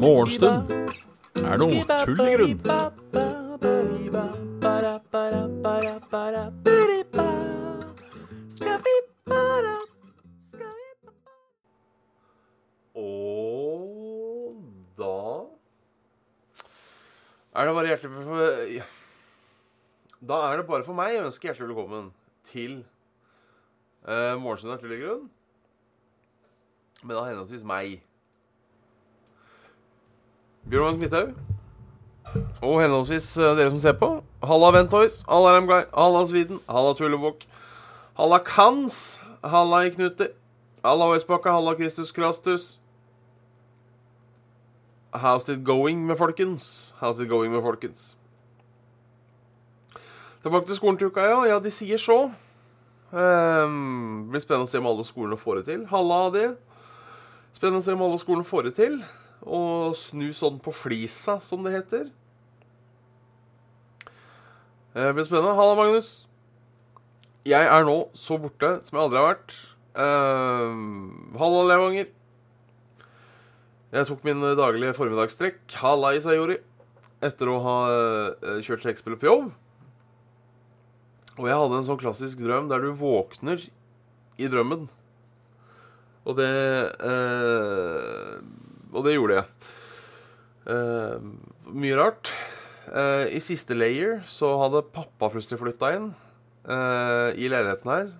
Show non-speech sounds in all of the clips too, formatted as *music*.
Morgenstund. Er noe tull i grunn. Og da er det bare hjertelig for, ja. Da er det bare for meg å ønske hjertelig velkommen til uh, Morgenstund er tull i grunn. Men da henholdsvis meg. Bjørn Magnus Midthaug. Og henholdsvis uh, dere som ser på. Halla Ventoys, halla Ramguy. halla Sviden, halla Tullebukk, halla Kans, halla i Knuti, halla Øysbakka, halla Kristus Krastus. How's it going med folkens? How's it going med folkens? Tilbake til skolen til uka, ja. Ja, de sier så. Um, blir spennende å se om alle skolene får det til. Halla det. Spennende å se om alle skolene får det til. Og snu sånn på flisa, som det heter. Det blir spennende. Halla, Magnus. Jeg er nå så borte som jeg aldri har vært. Uh, halla, Levanger. Jeg tok min daglige formiddagstrekk. Halla, Isayori. Etter å ha uh, kjørt trekkspillet på jobb. Og jeg hadde en sånn klassisk drøm der du våkner i drømmen. Og det eh, Og det gjorde jeg. Eh, mye rart. Eh, I siste layer så hadde pappa plutselig flytta inn i leiligheten her.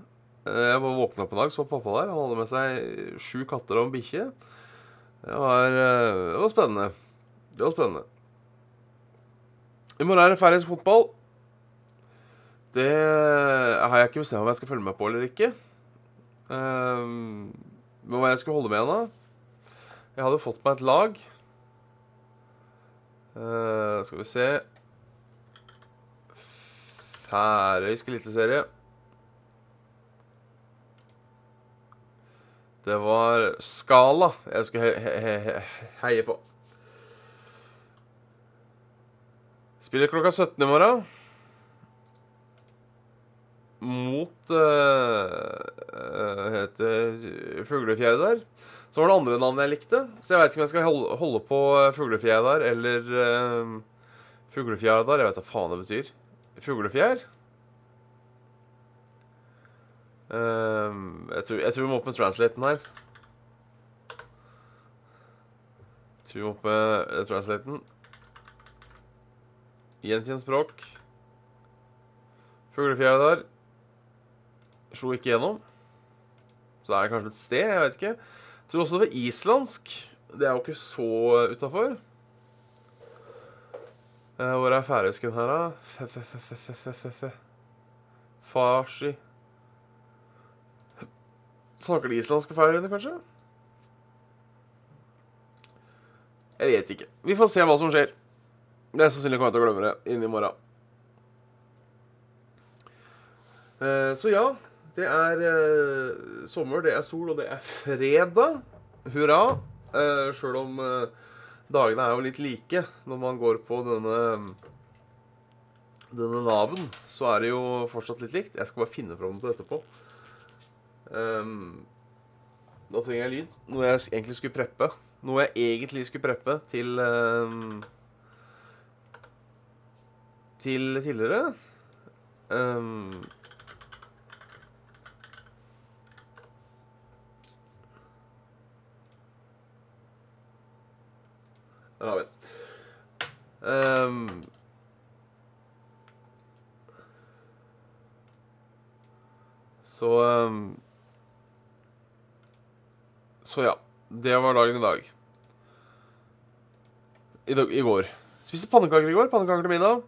jeg var våkna opp en dag, så pappa der. Han hadde med seg sju katter og en bikkje. Det var, det var spennende. Det var spennende. I morgen er det færøysk fotball. Det har jeg ikke bestemt om jeg skal følge med på eller ikke. Um, men hva jeg skal holde med da Jeg hadde fått meg et lag. Uh, skal vi se Færøysk eliteserie. Det var Skala jeg skulle he he he heie på. Spiller klokka 17 i morgen. Mot uh, heter Fuglefjærdar. Så var det andre navnet jeg likte. Så jeg veit ikke om jeg skal holde, på Fuglefjærdar eller uh, Fuglefjærdar. Jeg vet hva faen det betyr. Fuglefjær. Uh, jeg, tror, jeg tror vi må opp med translaten her. Jeg tror vi må opp med translaten. Gjenkjent språk. Fuglefjærdar. Slo ikke gjennom. Så det er kanskje et sted, jeg vet ikke. Jeg tror også det var islandsk. Det er jo ikke så utafor. Uh, hvor er færøysken her, da? Farsi Snakker de islandsk på Færøyene, kanskje? Jeg vet ikke. Vi får se hva som skjer. Det er sannsynlig kommer jeg til å glemme det innen i morgen. Uh, så ja, det er uh, sommer, det er sol, og det er fredag. Hurra. Uh, Sjøl om dagene er jo litt like når man går på denne denne Naven, så er det jo fortsatt litt likt. Jeg skal bare finne fram til etterpå. Um, da trenger jeg lyd. Noe jeg egentlig skulle preppe. Noe jeg egentlig skulle preppe til um, Til tidligere. Um, Der har vi den. Um, så um, Så ja. Det var dagen i dag. I, dag, i går. Spiste pannekaker i går. Pannekaker til middag.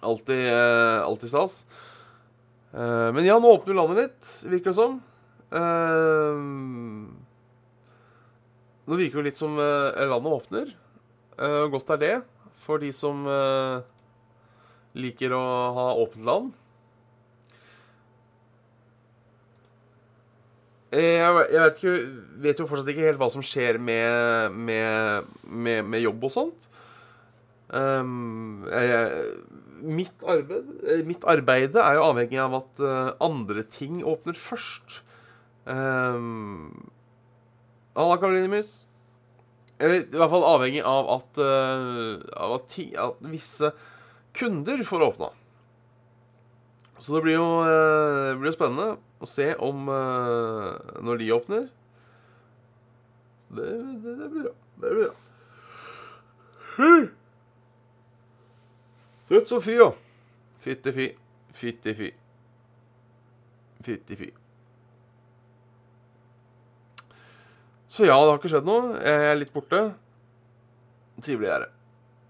Alltid, eh, alltid stas. Eh, men ja, nå åpner landet litt, virker det som. Eh, nå virker det litt som eh, landet åpner. Eh, godt er det for de som eh, liker å ha åpent land. Jeg, vet, ikke, vet, jo fortsatt ikke helt hva som skjer med, med, med, med jobb og sånt. Um, jeg, mitt arbeid Mitt arbeide er jo avhengig av at andre ting åpner først. Um, Halla, Karoline Mus. Eller i hvert fall avhengig av at, uh, av at, ti, at visse kunder får åpna. Så det blir jo, uh, det blir spennende å se om uh, Når de åpner. Så det, det, det blir bra. Det blir bra. Trøtt som fy, ja. Fytti fy. Fytti fy. Fitti fy. Så ja, det har ikke skjedd noe. Jeg er litt borte. Trivelig er det.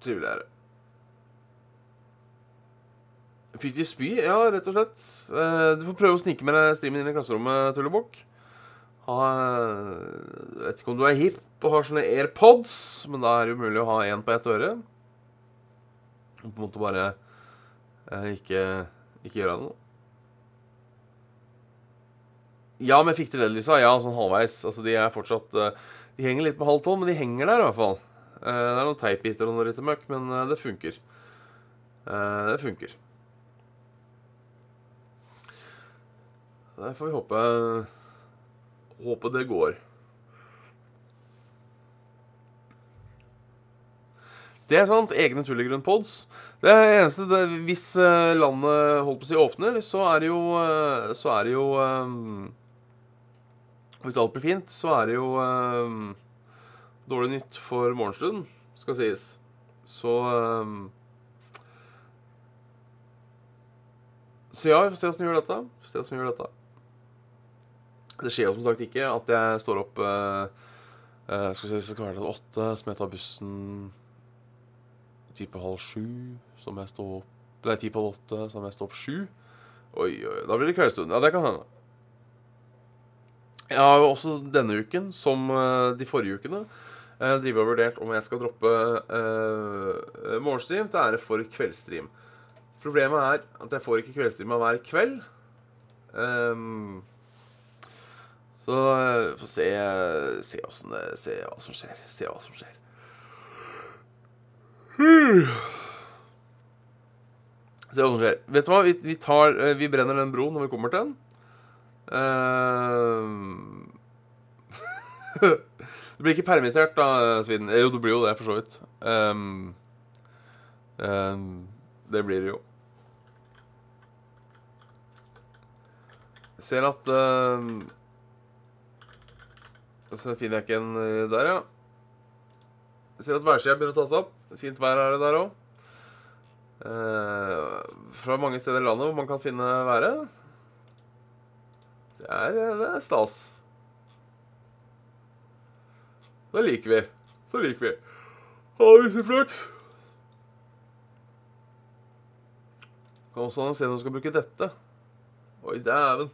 Trivelig er det. Fitti spy? Ja, rett og slett. Eh, Du får prøve å snike med deg streamen inn i klasserommet, Tullebukk. Jeg vet ikke om du er hipp og har sånne AirPods, men da er det umulig å ha én på ett øre. Og på en måte bare eh, ikke, ikke gjøre noe. Ja, men jeg fikk til Lisa. Ja, sånn halvveis. Altså, de er fortsatt eh, De henger litt på halv tolv, men de henger der i hvert fall. Eh, Det er noen teipbiter og noe ryttemøkk, men eh, det funker. Det funker. Der får vi håpe Håpe det går. Det er sant. Egne tullegrunn-pods. Det eneste det, Hvis landet holdt på å si åpner, så er det jo Så er det jo eh, Hvis alt blir fint, så er det jo eh, dårlig nytt for morgenstunden, skal sies. Så eh, Så ja, vi får se åssen vi gjør dette. Vi får se hvordan vi gjør dette. Det skjer jo som sagt ikke at jeg står opp eh, eh, Skal vi se, hvis det skal være til åtte, så må jeg ta bussen type halv sju, så må jeg stå opp Nei, ti på halv åtte, så må jeg stå opp sju. Oi, oi, da blir det kveldsstund. Ja, det kan hende. Jeg har jo også denne uken, som eh, de forrige ukene, uh, driver og vurdert om jeg skal droppe uh, morgenstream til ære for kveldsstream. Problemet er at jeg får ikke kveldsstreama hver kveld. Um, så vi får se Se det Se hva som skjer. Se hva som skjer. Se hva som skjer. Vet du hva? Vi, vi, tar, eh, vi brenner den broen når vi kommer til den. Ehm. *laughs* du blir ikke permittert da, Sviden. Eh, Jo, du blir jo det, for så vidt. Um, um, det blir det jo. Jeg ser at ehm, Så finner jeg ikke en der, ja. Jeg ser at værsida begynner å ta seg opp. Fint vær er det der òg. fra mange steder i landet hvor man kan finne været. Det er, det er stas. Det liker vi. Så liker vi. Ha visse flaks. Kan også annonsere når du skal bruke dette. Oi, dæven.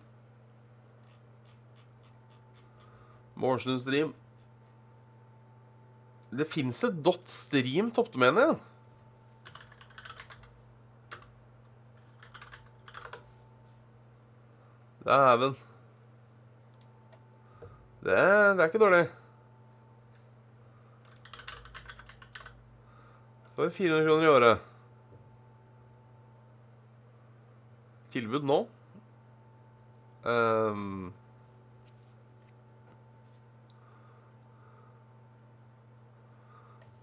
Morgenstund stream. Det fins et dot stream toppdomene. Dæven. Det, det er ikke dårlig. For 400 kroner i året. Tilbud nå. Um,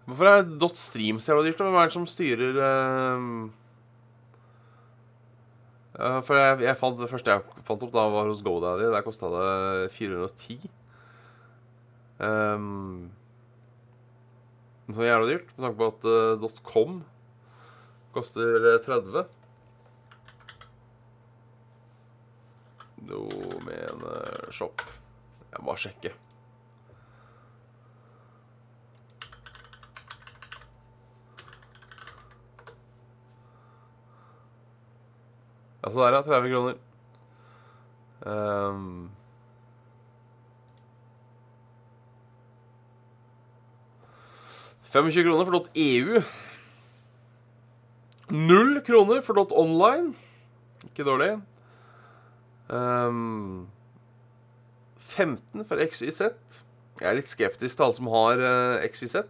Hvorfor er dot stream så jævla dyrt? Hvem er det som styrer? Ja, For jeg, jeg fant, det første jeg fant opp, da var hos GoDaddy. Der kosta det 410. Um, så jævla dyrt, med tanke på at uh, .com koster eh, 30. Domeneshop. Jeg må bare sjekke. Ja, så der, ja. 30 kroner. Um, «25 kroner for .eu. Null kroner for .online. Ikke dårlig. Um, 15 for XYZ. Jeg er litt skeptisk til alle som har uh, XYZ.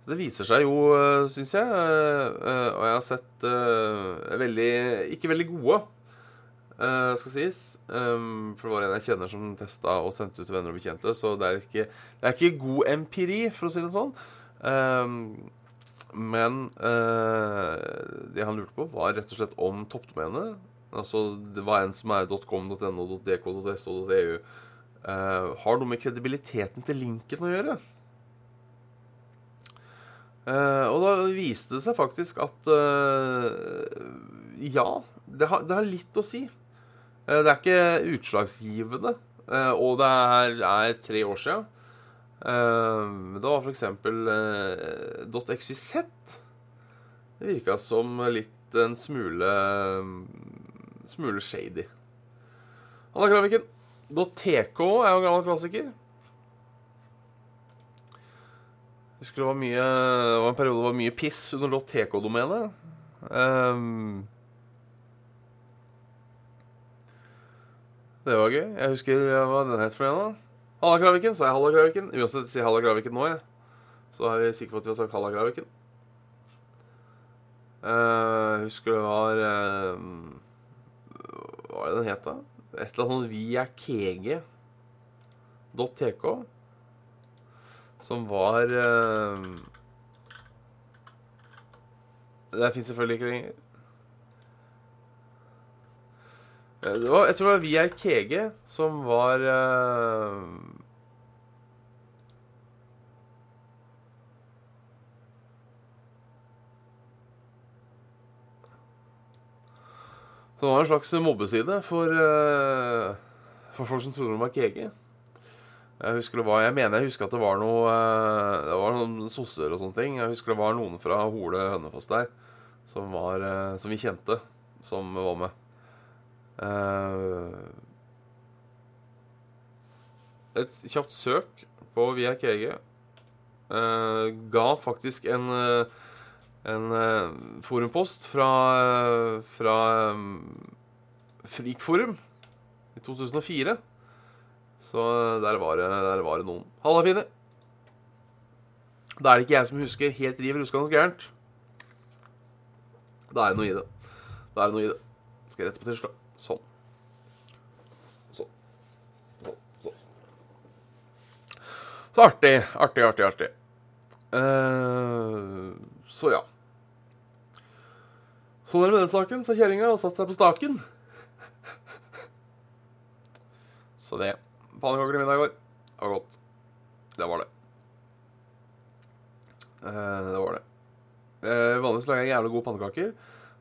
Så det viser seg jo, uh, syns jeg, uh, og jeg har sett uh, veldig Ikke veldig gode, skal sies. Um, for det var en jeg kjenner som testa og sendte ut til venner og bekjente, så det er ikke, det er ikke god empiri, for å si det sånn. Um, men det han lurte på, var rett og slett om toppdomenet. Altså, det var en som er .com.no, .dk.so.eu. Uh, har noe med kredibiliteten til linken å gjøre. Uh, og da viste det seg faktisk at uh, ja, det har, det har, litt å si. Det er ikke utslagsgivende, og det er, er, tre år sia. Det var f.eks. Uh, .xyz. Det virka som litt en smule smule shady. Anna Kraviken. .tk er jo en gammel klassiker. Husker det var mye Det var en periode det var mye piss under .tk-domenet. Um, det var gøy. Jeg husker hva den het for en, da. Halla Kraviken, sa jeg Halla Kraviken. Uansett, si Halla Kraviken nå, jeg. Så er vi sikre på at vi har sagt Halla Kraviken. Uh, husker det var uh, Hva var det den het, da? Et eller annet sånn viakege.tk. som var uh, Det fins selvfølgelig ikke lenger. Var, jeg tror det var viakege, som var uh, Så det var en slags mobbeside for, uh, for folk som trodde de var KG. Jeg husker det var, jeg mener jeg husker at det var noe eh, Det var noen sosser og sånne ting. Jeg husker det var noen fra Hole Hønefoss der som, var, eh, som vi kjente, som var med. Eh, et kjapt søk på Via KG ga faktisk en, en forumpost fra, fra Frikforum i 2004 så der var det, der var det noen. Halla, fine. Da er det ikke jeg som husker helt riv ruskende gærent. Da er det noe i det. Da er det noe i det. Skal jeg rette på tirsdag? Sånn. Sånn. Sånn. sånn. Så artig, artig, artig, artig. Uh, så ja. Sånn er det med den saken, sa kjerringa og satte seg på staken. så det Pannekaker til middag i går. Det var godt. Det var det. Eh, det var det. Eh, vanligvis lager jeg jævlig gode pannekaker.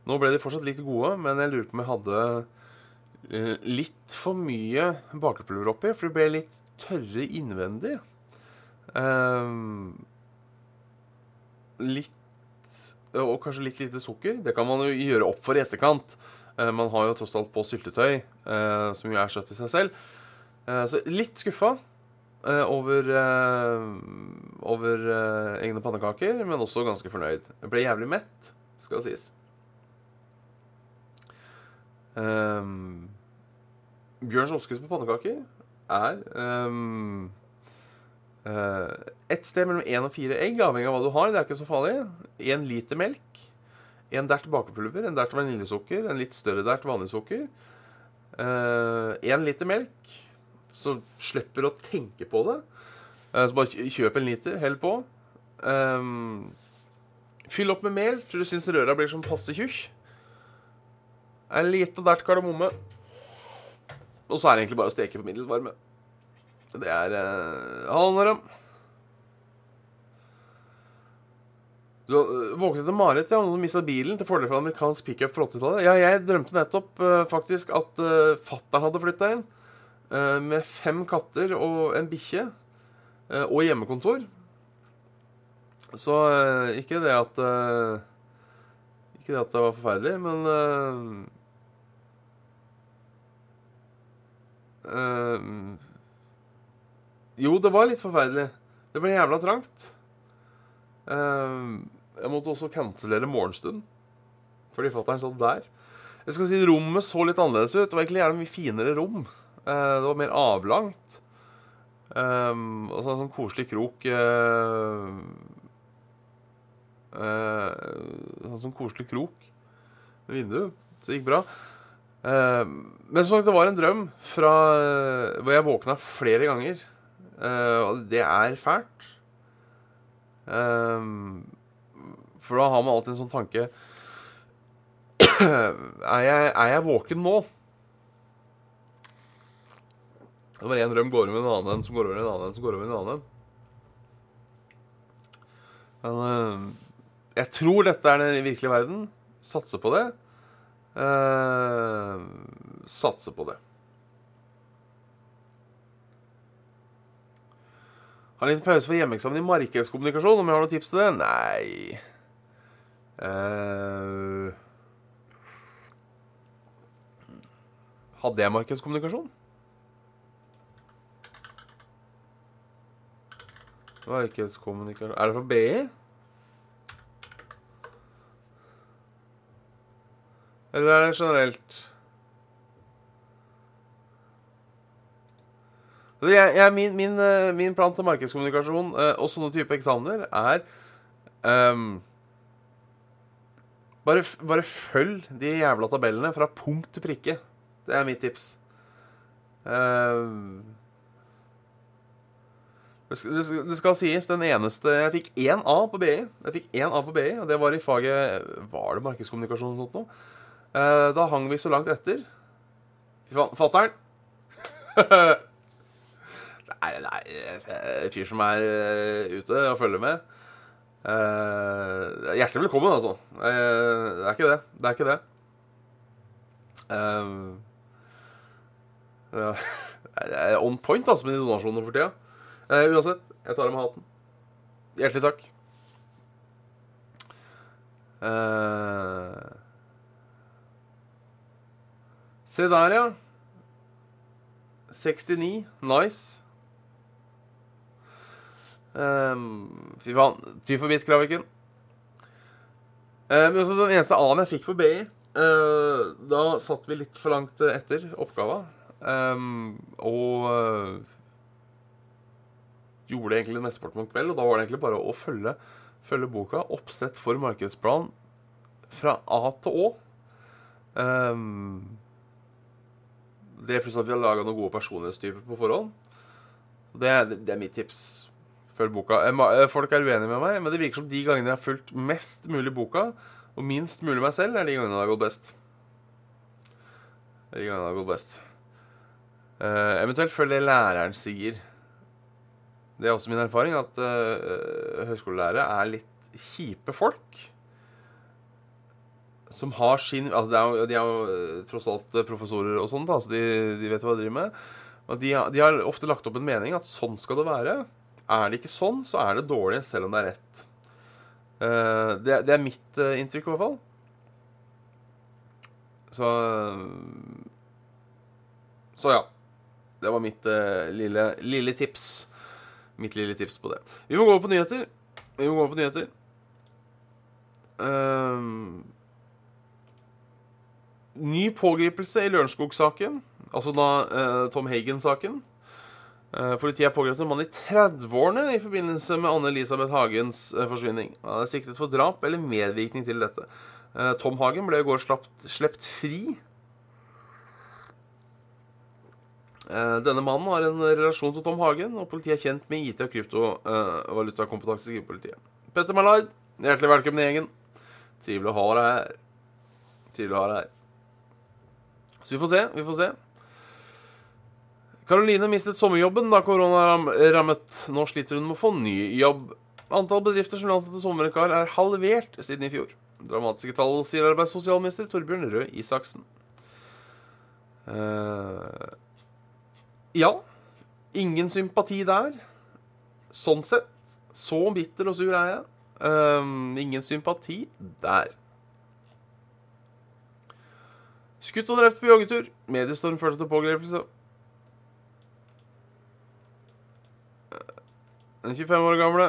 Nå ble de fortsatt litt gode, men jeg lurer på om jeg hadde eh, litt for mye bakepulver oppi, for de ble litt tørre innvendig. Eh, litt Og kanskje litt lite sukker. Det kan man jo gjøre opp for i etterkant. Eh, man har jo tross alt på syltetøy, eh, som jo er søtt i seg selv. Eh, så litt skuffa eh, over, eh, over egne pannekaker, men også ganske fornøyd. Jeg ble jævlig mett, skal det sies. Um, Bjørns oppskrift på pannekaker er um, uh, et sted mellom én og fire egg, avhengig av hva du har. Det er ikke så farlig. Én liter melk. En dert bakepulver, en dert vaniljesukker, en litt større dert vanlig sukker. Én uh, liter melk, så slipper å tenke på det. Eh, så bare kjøp en liter, hell på. Fyll opp med mel til du syns røra blir sånn passe tjukk. En liten dert kardemomme. Og så er det egentlig bare å steke på middels varme. Det er uh, Halla, Du uh, våknet etter Marit, ja, og du mista bilen til fordel for amerikansk pickup fra 80-tallet. Ja, jeg drømte nettopp uh, faktisk at uh, fattern hadde flytta inn. uh, med fem katter og en bikkje. uh, og hjemmekontor. Så eh, ikke det at Ikke det at det var forferdelig, men Jo, det var litt forferdelig. Det ble jævla trangt. jeg måtte også kansellere morgenstund. Fordi fatter'n satt der. Jeg skal si Rommet så litt annerledes ut. Det var egentlig gjerne mye finere rom. Uh, det var mer avlangt. Um, og så en sånn koselig krok uh, Uh, sånn koselig krok med vindu. Så det gikk bra. Uh, men som sagt, det var en drøm fra, uh, hvor jeg våkna flere ganger. Og det er fælt. for da har man alltid en sånn tanke *clears throat* er, jeg, er jeg våken nå? Var én drøm går over en annen, som går over en annen, som går over en annen. Men uh, jeg tror dette er den virkelige verden. Satse på det. satse på det. Har liten pause for hjemmeeksamen i markedskommunikasjon. Om jeg har noen tips til det? Nei. Uh, hadde jeg markedskommunikasjon? Markedskommunikasjon Er det fra BI? Eller er det generelt? Jeg, jeg, min, min, eh, min, plan til markedskommunikasjon uh, og sånne type eksamener er um, bare, bare følg de jævla tabellene fra punkt til prikke. Det er mitt tips. Uh, det skal, det skal, sies, den eneste Jeg fikk én A på BI. Jeg fikk én A på BI, og det var i faget Var det markedskommunikasjon eller noe? Uh, da hang vi så langt etter. Fy faen. Fatter'n! *laughs* nei, nei Fyr som er uh, ute og følger med. Uh, hjertelig velkommen, altså. det er ikke det. Det er ikke det. *laughs* det er on point altså med de donasjonene for tida. Uh, uansett, jeg tar av meg hatten. Hjertelig takk. Uh, se der, ja. 69. Nice. Um, fy faen. Ty for bit, Kraviken. Uh, men også den eneste A-en jeg fikk på BI, uh, da satt vi litt for langt etter oppgava. Um, og gjorde egentlig det mesteparten på en kveld. Og da var det egentlig bare å følge, følge boka. Oppsett for markedsplan fra A til Å. Det pluss at vi har laga noen gode personlighetstyper på forhånd. Det, det, er mitt tips. Følg boka. Eh, eh, folk er uenige med meg, men det virker som de gangene jeg har fulgt mest mulig boka, og minst mulig meg selv, er de gangene det har gått best. De gangene det har gått best. Uh, eventuelt følg det læreren sier. Det er også min erfaring at uh, høyskolelærere er litt kjipe folk. Som har sin altså er jo, De er jo tross alt professorer og sånt, så de, de, vet hva de driver med. De, de, har ofte lagt opp en mening at sånn skal det være. Er det ikke sånn, så er det dårlig, selv om det er rett. Uh, det, det, er mitt inntrykk, i hvert fall. Så Så ja. Det var mitt lille, lille tips. Mitt lille tips på det. Vi må gå over på nyheter. Vi må gå over på nyheter. Uh, ny pågripelse i Lørenskog-saken. Altså da uh, Tom Hagen-saken. Uh, politiet har pågrepet en mann i 30-årene i forbindelse med Anne-Elisabeth Hagens uh, forsvinning. Han er siktet for drap eller medvirkning til dette. Tom Hagen ble i går sluppet fri Eh, denne mannen har en relasjon til Tom Hagen, og politiet er kjent med IT- og kryptovalutakompetanse i politiet. Petter Mallard, hjertelig velkommen i gjengen. Trivelig å ha deg her. Trivelig å ha deg her. Så vi får se. Vi får se. Karoline mistet sommerjobben da korona rammet. Nå sliter hun med å få ny jobb. Antall bedrifter som vil ansette sommervikar, er halvert siden i fjor. Dramatiske tall, sier arbeids- og sosialminister Torbjørn Røe Isaksen. Uh, ja. Ingen sympati der. Sånn sett. Så bitter og sur er jeg. Uh, ingen sympati der. Skutt og drept på joggetur. Mediestorm førte til pågripelse. Den 25 år gamle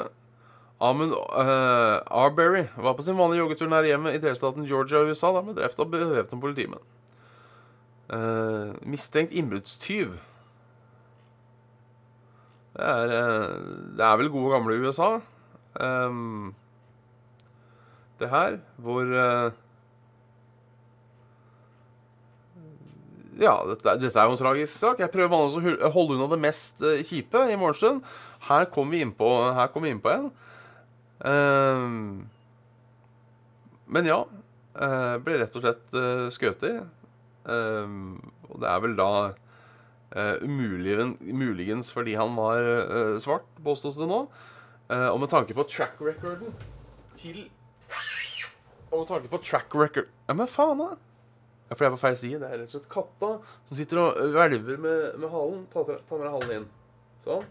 Amund uh, Arbery var på sin vanlige joggetur nær hjemmet i delstaten Georgia i USA da ble drept av bevæpnede politimenn. Uh, mistenkt innbruddstyv det er, uh, det er vel gode, gamle USA. Um, det her, hvor Ja, dette, dette er jo en tragisk sak. Jeg prøver vanligvis å holde unna det mest uh, kjipe i morgenstund. Her kom vi innpå inn på en. Uh, men ja. Uh, ble rett og slett uh, skutt i. Uh, og det er vel da uh, muligens fordi han var svart, påstås det nå. og med tanke på track recorden til Og med tanke på track record Ja, men faen, da! Ja, for jeg er på feil side. Det er rett og slett katta som sitter og hvelver med, med halen. Ta, med deg halen inn. Sånn.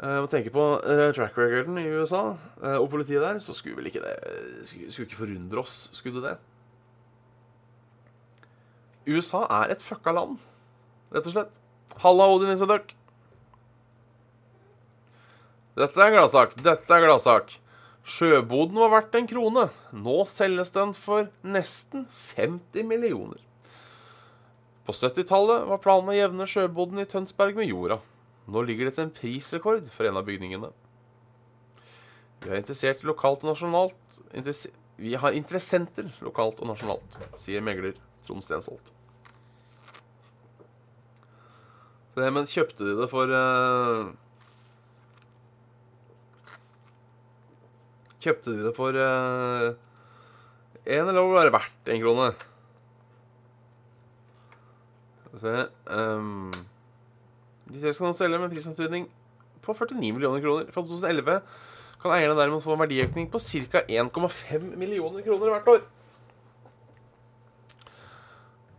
Uh, tenke på uh, track recorden i USA uh, og politiet der, så skulle vel ikke det Skulle, skulle ikke forundre oss, skulle det det? USA er et fucka land, rett og slett. Halla, Odin Isadok. Dette er gladsak. Dette er gladsak. Sjøboden var verdt en krone. Nå selges den for nesten 50 millioner. På 70-tallet var planen å jevne sjøboden i Tønsberg med jorda. Nå ligger det til en prisrekord for en av bygningene. Vi er interessert lokalt og nasjonalt Vi har interessenter lokalt og nasjonalt, sier megler Trond Stensholt. Så det, men kjøpte de det for uh, Kjøpte de det for én, uh, eller var det verdt én krone? Se um, De skal nå selge med prisantydning på 49 millioner kroner. Fra 2011 kan eierne derimot få en verdiøkning på ca. 1,5 millioner kroner hvert år.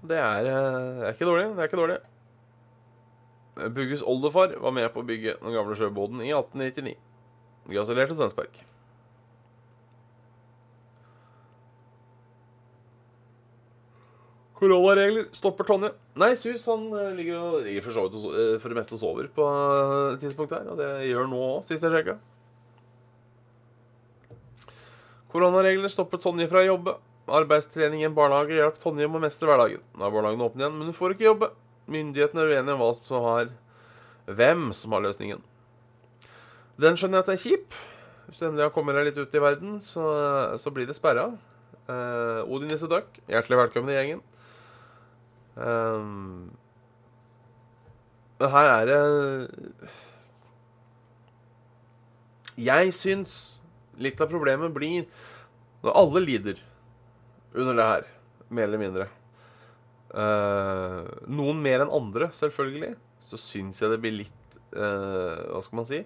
Det er, eh, det er, ikke dårlig. Det er ikke dårlig. Bugges oldefar var med på å bygge den gamle sjøbåten i 1899. Gratulerer til Tønsberg. Koronaregler stopper Tonje. Nei, Sus han eh, ligger, og, ligger for, så eh, for det meste og sover på et tidspunkt her. Og det gjør nå òg, sist jeg sjekka. Koronaregler stopper Tonje fra å jobbe. Arbeidstrening i en barnehage hjalp Tonje med å mestre hverdagen. Nå er barnehagen åpen igjen, men hun får ikke jobbe. Myndighetene er uenige om hva som har hvem som har løsningen. Den skjønner jeg at det er kjip. Hvis du endelig har kommet deg litt ut i verden, så, så blir det sperra. Eh, Odin Nissedøk, hjertelig velkommen i gjengen. Um, her er det Jeg syns litt av problemet blir når alle lider under det her, mer eller mindre. Uh, noen mer enn andre, selvfølgelig. Så syns jeg det blir litt uh, Hva skal man si?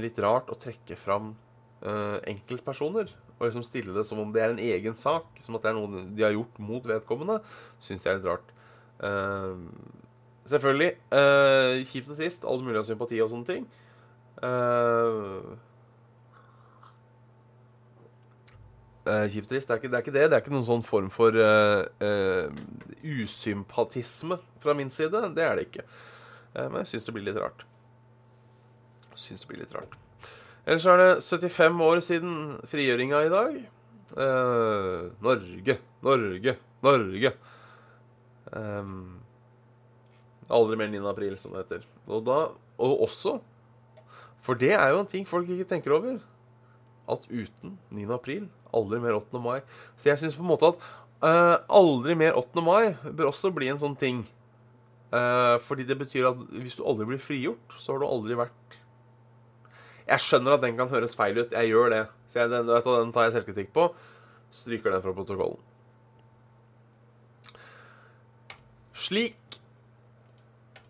Litt rart å trekke fram uh, enkeltpersoner. Og liksom stille det som om det er en egen sak. Som at det er noe de har gjort mot vedkommende. Syns jeg er litt rart. Uh, selvfølgelig. Uh, kjipt og trist. All mulig av sympati og sånne ting. Uh, kjipt og trist. Det er, ikke, det er, ikke, det det. er ikke noen sånn form for usympatisme fra min side. Det er det ikke. men jeg syns det blir litt rart. Syns det blir litt rart. Ellers er det 75 år siden frigjøringa i dag. Norge, Norge, Norge. Um, aldri mer 9. april, som det heter. Og, da, og også For det er jo en ting folk ikke tenker over. At uten 9. april, aldri mer 8. mai. Så jeg syns på en måte at uh, aldri mer 8. mai bør også bli en sånn ting. Uh, fordi det betyr at hvis du aldri blir frigjort, så har du aldri vært Jeg skjønner at den kan høres feil ut. Jeg gjør det. Så jeg, den, den tar jeg selvkritikk på. Stryker den fra protokollen. Slik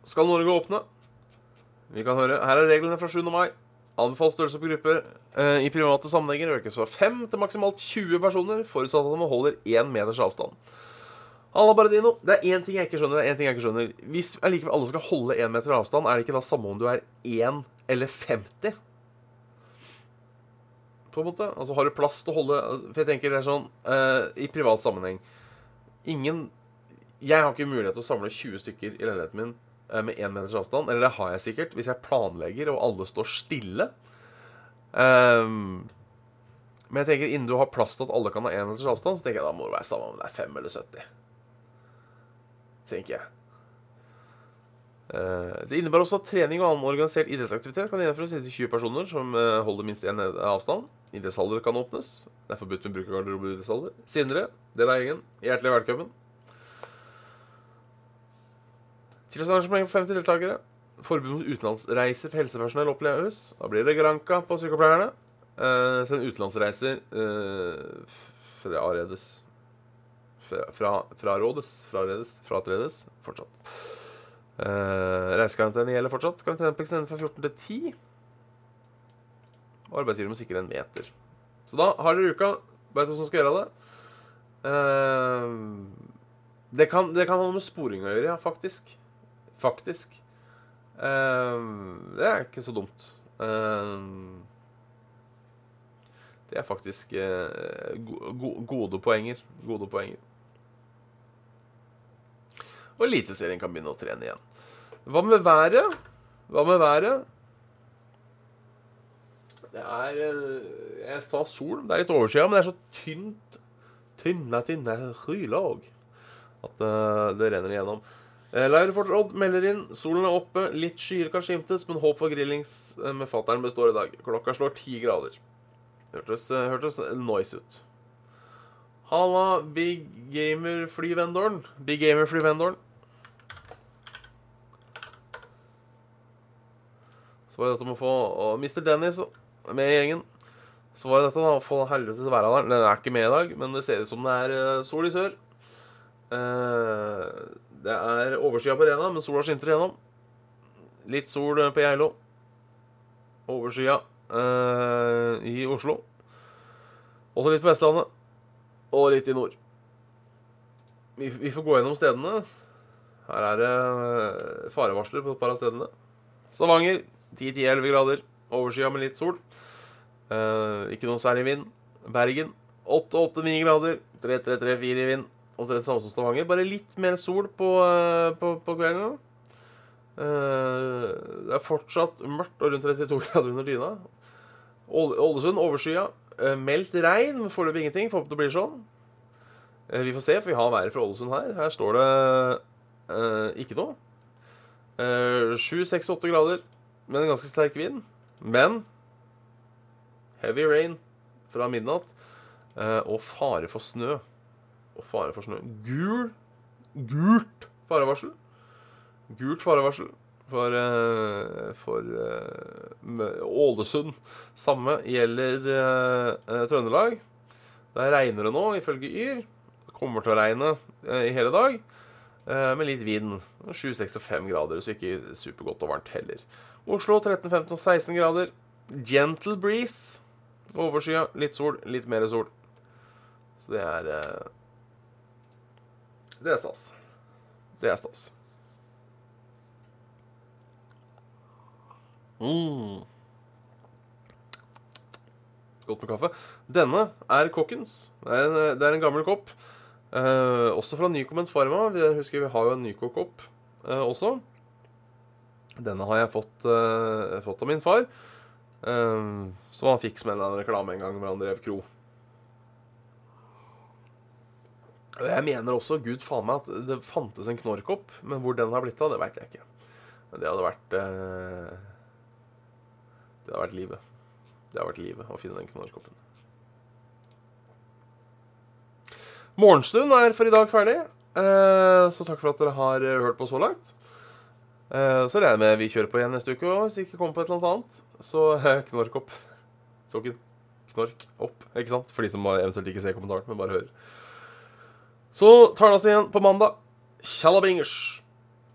skal Norge åpne. Vi kan høre. Her er reglene fra 7. mai. Anbefalt størrelse på grupper eh, i private sammenhenger økes fra 5 til maksimalt 20 personer, forutsatt at man holder 1 meters avstand. Alla Baradino, det er én ting jeg ikke skjønner. Det er en ting jeg ikke skjønner. Hvis allikevel alle skal holde 1 meter avstand, er det ikke da samme om du er 1 eller 50? På en måte. Altså har du plass til å holde For jeg tenker det er sånn eh, I privat sammenheng Ingen jeg har ikke mulighet til å samle 20 stykker i leiligheten min eh, med én meters avstand. Eller det har jeg sikkert hvis jeg planlegger og alle står stille. Um, men jeg tenker innen du har plass til at alle kan ha én meters avstand, så tenker jeg da må det være samme om det er 5 eller 70. Tenker jeg. Eh, Det innebærer også at trening og annen organisert idrettsaktivitet kan gjennomføres inntil 20 personer som eh, holder minst én avstand. Idrettshaller kan åpnes. Det er forbudt med bruk av garderobe i idrettshaller. Sindre, del av gjengen. Hjertelig velkommen. Tilleggsarrangement for 50 deltakere. Forbud mot utenlandsreiser for helsepersonell oppleves. Da blir det granka på sykepleierne. Eh, send utenlandsreiser eh, fraredes fra, fra, Frarådes. Fraredes. Fratredes. Fortsatt. Eh, Reisekarantene gjelder fortsatt. Karanteneplikten fra 14 til 10. Og arbeidsgiver må sikre en meter. Så da har dere uka. Veit hvordan som skal gjøre det. Eh, det, kan, det kan ha noe med sporing å gjøre, ja, faktisk. Faktisk. Eh, det er ikke så dumt. Eh, det er faktisk eh, go go gode poenger. Gode poenger. Og Eliteserien kan begynne å trene igjen. Hva med været? Hva med været? Det er Jeg sa sol. Det er litt overskya, men det er så tynt Tynne, tynne skylag at det renner igjennom. Uh, Live reporter Odd melder inn. Solen er oppe, litt skyer kan skimtes, men håp for grillings eh, med fattern består i dag. Klokka slår ti grader. Hørtes, eh, hørtes noise ut. Halla, Big Gamer Flyvendoren. Big Gamer Flyvendoren. Så var det dette med å få og Mr. Dennis med i gjengen. Så var det dette da, å få helvetes væralarm. Den er ikke med i dag, men det ser ut som det er eh, sol i sør. Eh, det er overskya på Rena, men sola skinter igjennom. Litt sol eh, på Geilo. Overskya eh, i Oslo. Også litt på Vestlandet. Og litt i nord. Vi, vi får gå gjennom stedene. Her er det eh, farevarsler på et par av stedene. Stavanger 10-11 grader. Overskya med litt sol. Eh, ikke noe særlig vind. Bergen 8-8-9 grader. 3-3-3-4 i vind. Omtrent samme som Stavanger. Bare litt mer sol på, eh, på, på kvelden. Eh, det er fortsatt mørkt og rundt 32 grader under dyna. Ål- Ålesund overskya. Eh, meldt regn. Foreløpig ingenting. Får håpe det blir sånn. Vi får se, for vi har været fra Ålesund her. Her står det ikke noe. Sju, 7-6-8 grader med en ganske sterk vind. Men heavy rain fra midnatt. og fare for snø. Og fare for snø. Gul Gult farevarsel. Gult farevarsel for, eh, for eh, Ålesund. Samme gjelder eh, Trøndelag. Der regner det nå, ifølge Yr. Det kommer til å regne eh, i hele dag. Eh, med litt vind. 7, 6 og 5 grader, så ikke supergodt og varmt heller. Oslo 13, 15 og 16 grader. Gentle breeze. Overskya, litt sol, litt mer sol. Så det er Det er stas. Det er stas. Mm. Godt med kaffe. Denne er kokkens. Det er en, det er en gammel kopp. Eh, også fra Nycoment Pharma. Vi husker vi har jo en Nyco-kopp eh, også. Denne har jeg fått, eh, fått av min far. eh, som han fikk som en reklame en gang hvor han drev kro. Og Jeg mener også, gud faen meg, at det fantes en knorrkopp, men hvor den har blitt av, det veit jeg ikke. Men det hadde vært eh, Det hadde vært livet. Det har vært livet å finne den knorrkoppen. Morgenstund er for i dag ferdig. Eh, så takk for at dere har hørt på så langt. Eh, så regner jeg med vi kjører på igjen neste uke og hvis vi ikke kommer på et eller annet. Så eh, knork opp. Sokken. Knork opp, ikke sant? For de som eventuelt ikke ser kommentaren, men bare hører. Så tar vi oss igjen på mandag. Tjallabingers.